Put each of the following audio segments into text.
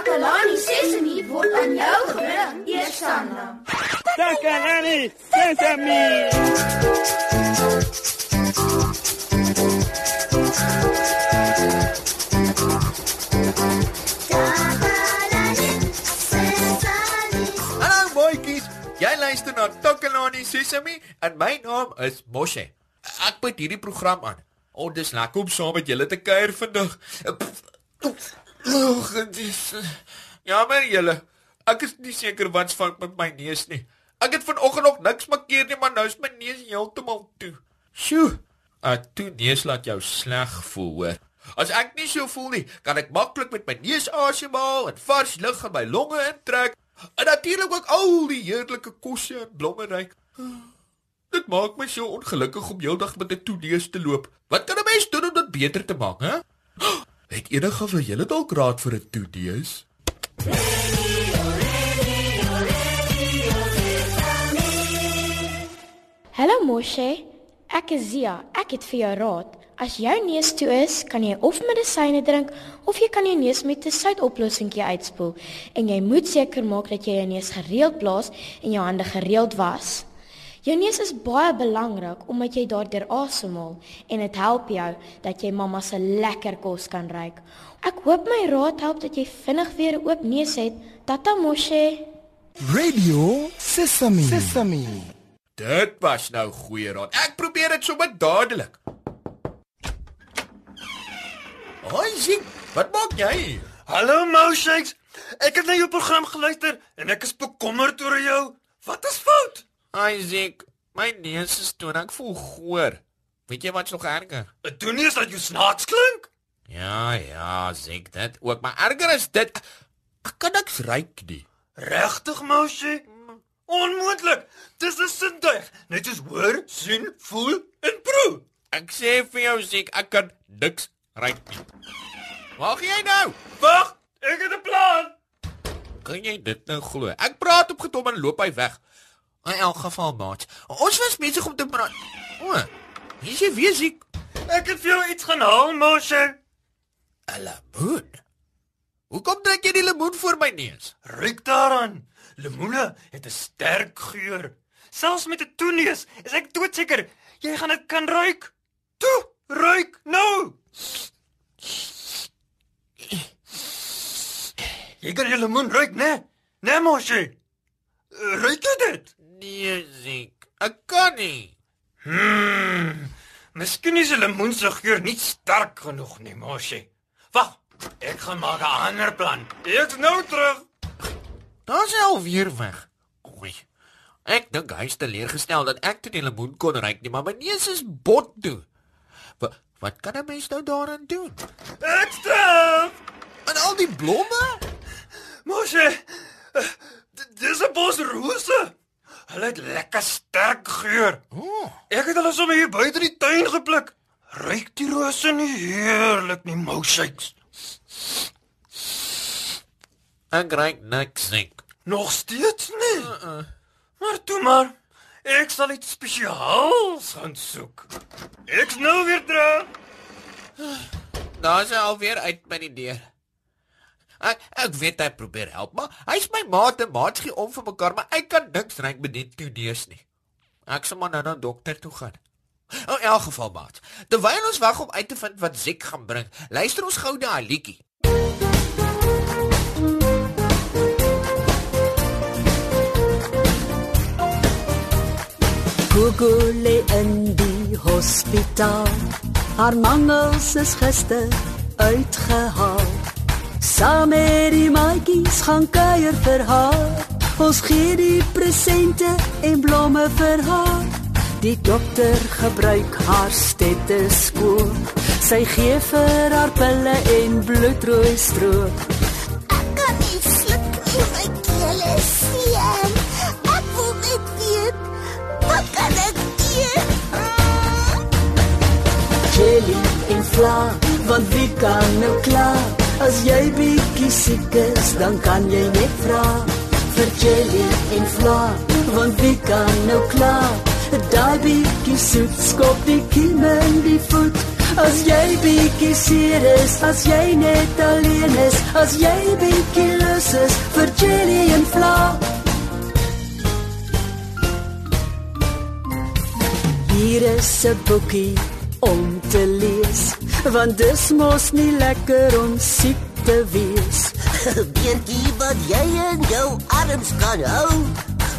Takalani Sesemi word aan jou gebring, Eersanna. Takalani Sesemi. Hallo boetjies. Jy luister na Takalani Sesemi en my naam is Moshe. Ek bied hierdie program aan. O, oh, dis lekker om saam met julle te kuier vandag. Ag, dis Jammer julle. Ek is nie seker wat's fout met my neus nie. Ek het vanoggend nog niks markeer nie, maar nou is my neus heeltemal toe. Sjoe. 'n Toe neus laat jou sleg voel, hoor. As ek nie so voel nie, kan ek maklik met my neus asemhaal en vars lug in my longe intrek. En natuurlik ook al die heerlike kosse en blomme ruik. Dit maak my so ongelukkig om heeldag met 'n toeneus te loop. Wat kan 'n mens doen om dit beter te maak, hè? Het enige van julle dalk raad vir 'n toeneus? Hallo Moshe, ek is Zia. Ek het vir jou raad. As jou neus toe is, kan jy of medisyne drink of jy kan jou neus met 'n soutoplossingkie uitspoel en jy moet seker maak dat jy jou neus gereeld blaas en jou hande gereeld was. Jou neus is baie belangrik omdat jy daardeur asemhaal en dit help jou dat jy mamma se lekker kos kan ruik. Ek hoop my raad help dat jy vinnig weer 'n oop neus het. Tata Moshe. Radio Sesame. Sesame. Dit was nou goeie raad. Ek probeer dit sommer dadelik. Hoi, sien. Wat maak jy? Hallo Moushakes. Ek het na jou program geluister en ek is bekommerd oor jou. Wat is fout? Isaac, my neus is toe en ek voel goor. Weet jy wat's nog erger? Dit doen nie dat jy snaaks klink. Ja, ja, Zek, dit ook, maar erger is dit ek kan niks ruik nie. Regtig, Moushie? Onmoontlik. Dis 'n sintuig. Net soos hoor, sien, voel en proe. Ek sê vir jou, Zek, ek kan niks ruik nie. Gaan jy nou? Wag, ek het 'n plan. Kan jy dit nou glo? Ek praat op getom en loop hy weg. In elk geval, maat. Ons was besig om te praat. O, hier is jy weer siek. Ek het vir jou iets gaan haal, Moushie. 'n Lemoen. Hoekom trek jy die lemoen voor my neus? Ruik daaraan. Lemoene het 'n sterk geur. Selfs met 'n toeneus is ek doodseker jy gaan dit kan ruik. Toe, ruik nou. Jy kan die lemoen ruik, né? Né, Moshe? Ruik jy dit? Nee, Zek. Ek kan nie. Hmm. Miskien is die lemoen se geur nie sterk genoeg nie, Moshe. Wag, ek gaan maak 'n ander plan. Ek's nou terug. Daar's hy alweer weg. Oei. Ek dink hy's teleurgestel dat ek toe die lemoen kon ruik nie, maar my neus is bot toe. Wat wat kan 'n mens nou daaraan doen? Ekstra! En al die blomme? Moshe, eh, d- dis 'n bos rose. Hulle het lekker sterk geur. O, Ek het hulle sommer hier buite die tuin gepluk. Ruik die rose nie heerlik nie, Moushakes? ek ruik niks, Zek. Nog steeds nie. Uh -uh. Maar toe maar. Ek sal iets spesiaals gaan soek. Ek's nou weer terug. Daar's hy alweer uit by die deur. Ek weet hy probeer help, maar hy's my maat en maat gee om vir mekaar, maar ek kan niks ruik met dit toe neus nie. Ek sal maar nou na dokter toe gaan. Oh, in elk geval, maat. Terwyl ons wag om uit te vind wat Zek gaan bring, luister ons gou na 'n liedjie. Gogo lê in die hospitaal. Haar mangels is gister uitgehaal. Saam met die maatjies gaan kuier vir haar. Ons gee die presente en blomme vir haar. Die dokter gebruik haar stetoskoop. Sy gee vir haar pille en bloedrooi stroop. Ek kan nie sluk nie, my keel is seer. Ek voel net weet, wat kan ek doen? jelly en vla want wie kan nou kla as jy bietjie siek is dan kan jy net vra vir jelly en vla want wie kan nou kla? Daai bietjie soet skop die kiem in die voet. As jy bietjie seer is, as jy net alleen is, as jy bietjie lus is vir jelly en vla. Hier is 'n boekie om te lees, want dis mos nie lekker om siek te wees. Beertjie wat jy in jou arms kan hou.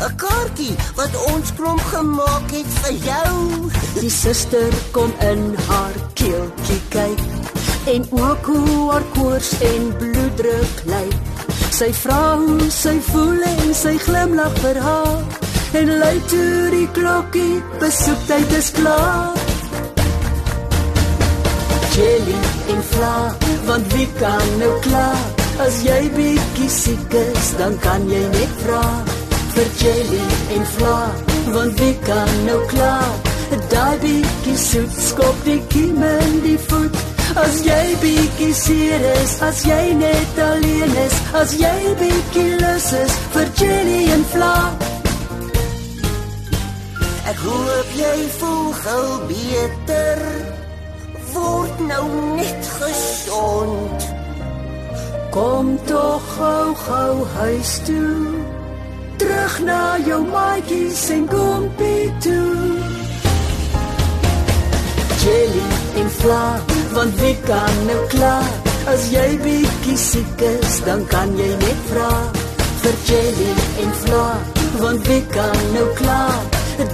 'n Kaartjie wat ons klomp gemaak het vir jou. Die suster kom in haar keeltjie kyk en ook hoe haar koors en bloeddruk lyk. Sy vra hoe sy voel en sy glimlag vir haar en lui toe die klokkie besoektyd is klaar. Jelly en vla, want wie kan nou klaar? As jy bietjie siek is, dan kan jy net vra vir jelly en vla, want wie kan nou klaar? Daai bietjie soet skop die kiem in die voet. As jy bietjie seer is, as jy net alleen is, as jy bietjie lus is vir jelly en vla. Ek hoop jy voel gou beter. Word nou net gesond. Kom tog gou gou huis toe. Terug na jou maatjies en kompie toe. Jelly en vla, want wie kan nou klaar? As jy bietjie siek is, dan kan jy net vra vir jelly en vla, want wie kan nou klaar?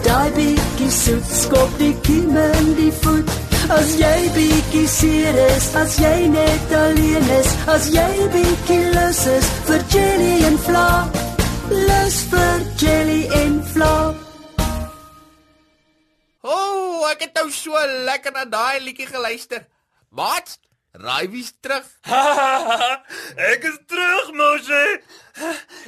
Daai bietjie soet skop die kiem in die voet. As jy bietjie seer is, as jy net alleen is, as jy bietjie lus is vir jelly en vla, lus vir jelly en vla. O, oh, ek het nou so lekker na daai liedjie geluister. Maat, raai wie's terug? ek is terug, Moshe.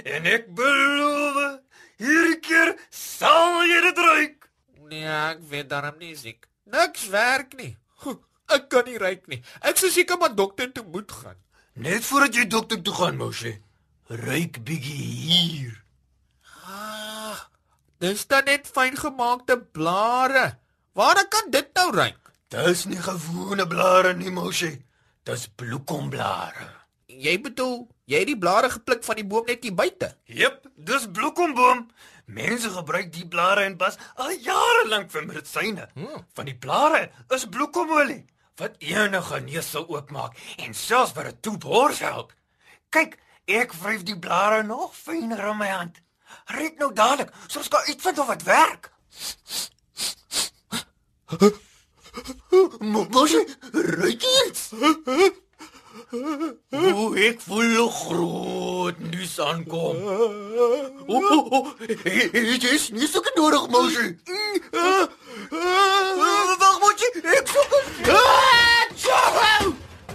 En ek beloof, hierdie keer sal jy dit ruik. Nee, ek weet daarom nie siek. Niks werk nie. Goed, ek kan nie ruik nie. Ek sou seker maar dokter toe moet gaan. Net voordat jy dokter toe gaan, Moshe. Ruik bietjie hier. Ah, dis dan net fyn gemaakte blare. Waar kan dit nou ruik? Dis nie gewone blare nie, Moshe. Dis bloekomblare. Jy bedoel, jy het die blare gepluk van die boom net hier buite. Jep, dis bloekomboom. Mense gebruik die blare en bas al jare lank vir medisyne. Hmm. Van die blare is bloekomolie wat enige neus sal oopmaak en selfs vir 'n toebors help. Kyk, ek vryf die blare nog fyner in my hand. Riek nou dadelik, soos ek uitvind of dit werk. Mosie, ruik iets. O, ek voel groot nuus aankom. O, o, o, dit is nie so nodig, Mosie. Wag, Mosie, ek soek.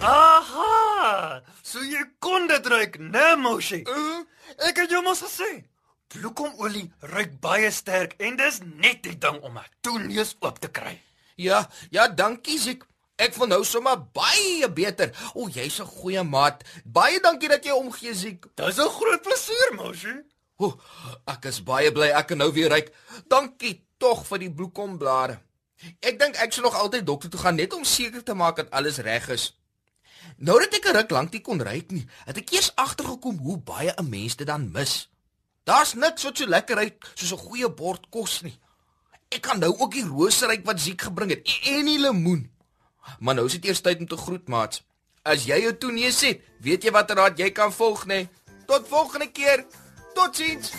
Aha! So jy kon dit ruik, né, Mosie? Ek het jou mos gesê. Bloekomolie ruik baie sterk en dis net die ding om 'n toeneus oop te kry. Ja, ja, dankie Ziek. Ek voel nou sommer baie beter. O, jy's 'n goeie maat. Baie dankie dat jy omgee, Ziek. Dis 'n groot plesier, Mosie. O, ek is baie bly ek kan nou weer ruik. Dankie tog vir die bloekomblare. Ek dink ek sal nog altyd dokter toe gaan net om seker te maak dat alles reg is. Nou dat ek 'n ruk lank nie kon ruik nie, het ek eers agtergekom hoe baie 'n mens dit dan mis. Daar's niks wat so lekker ruik soos 'n goeie bord kos nie. Ek kan nou ook die roseryk wat Ziek gebring het en die lemoen. Maar nou is dit eers tyd om te groet, maats. As jy jou toeneus het, weet jy watter raad jy kan volg, nê? Tot volgende keer. Totsiens.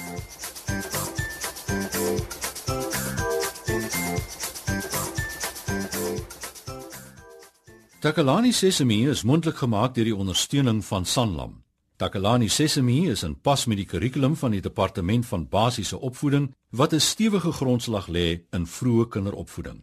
Takalani Sesemi is mondelik gemaak deur die ondersteuning van Sanlam. Takalani Sesemi is in pas met die kurrikulum van die departement van basiese opvoeding wat 'n stewige grondslag lê in vroeë kinderopvoeding.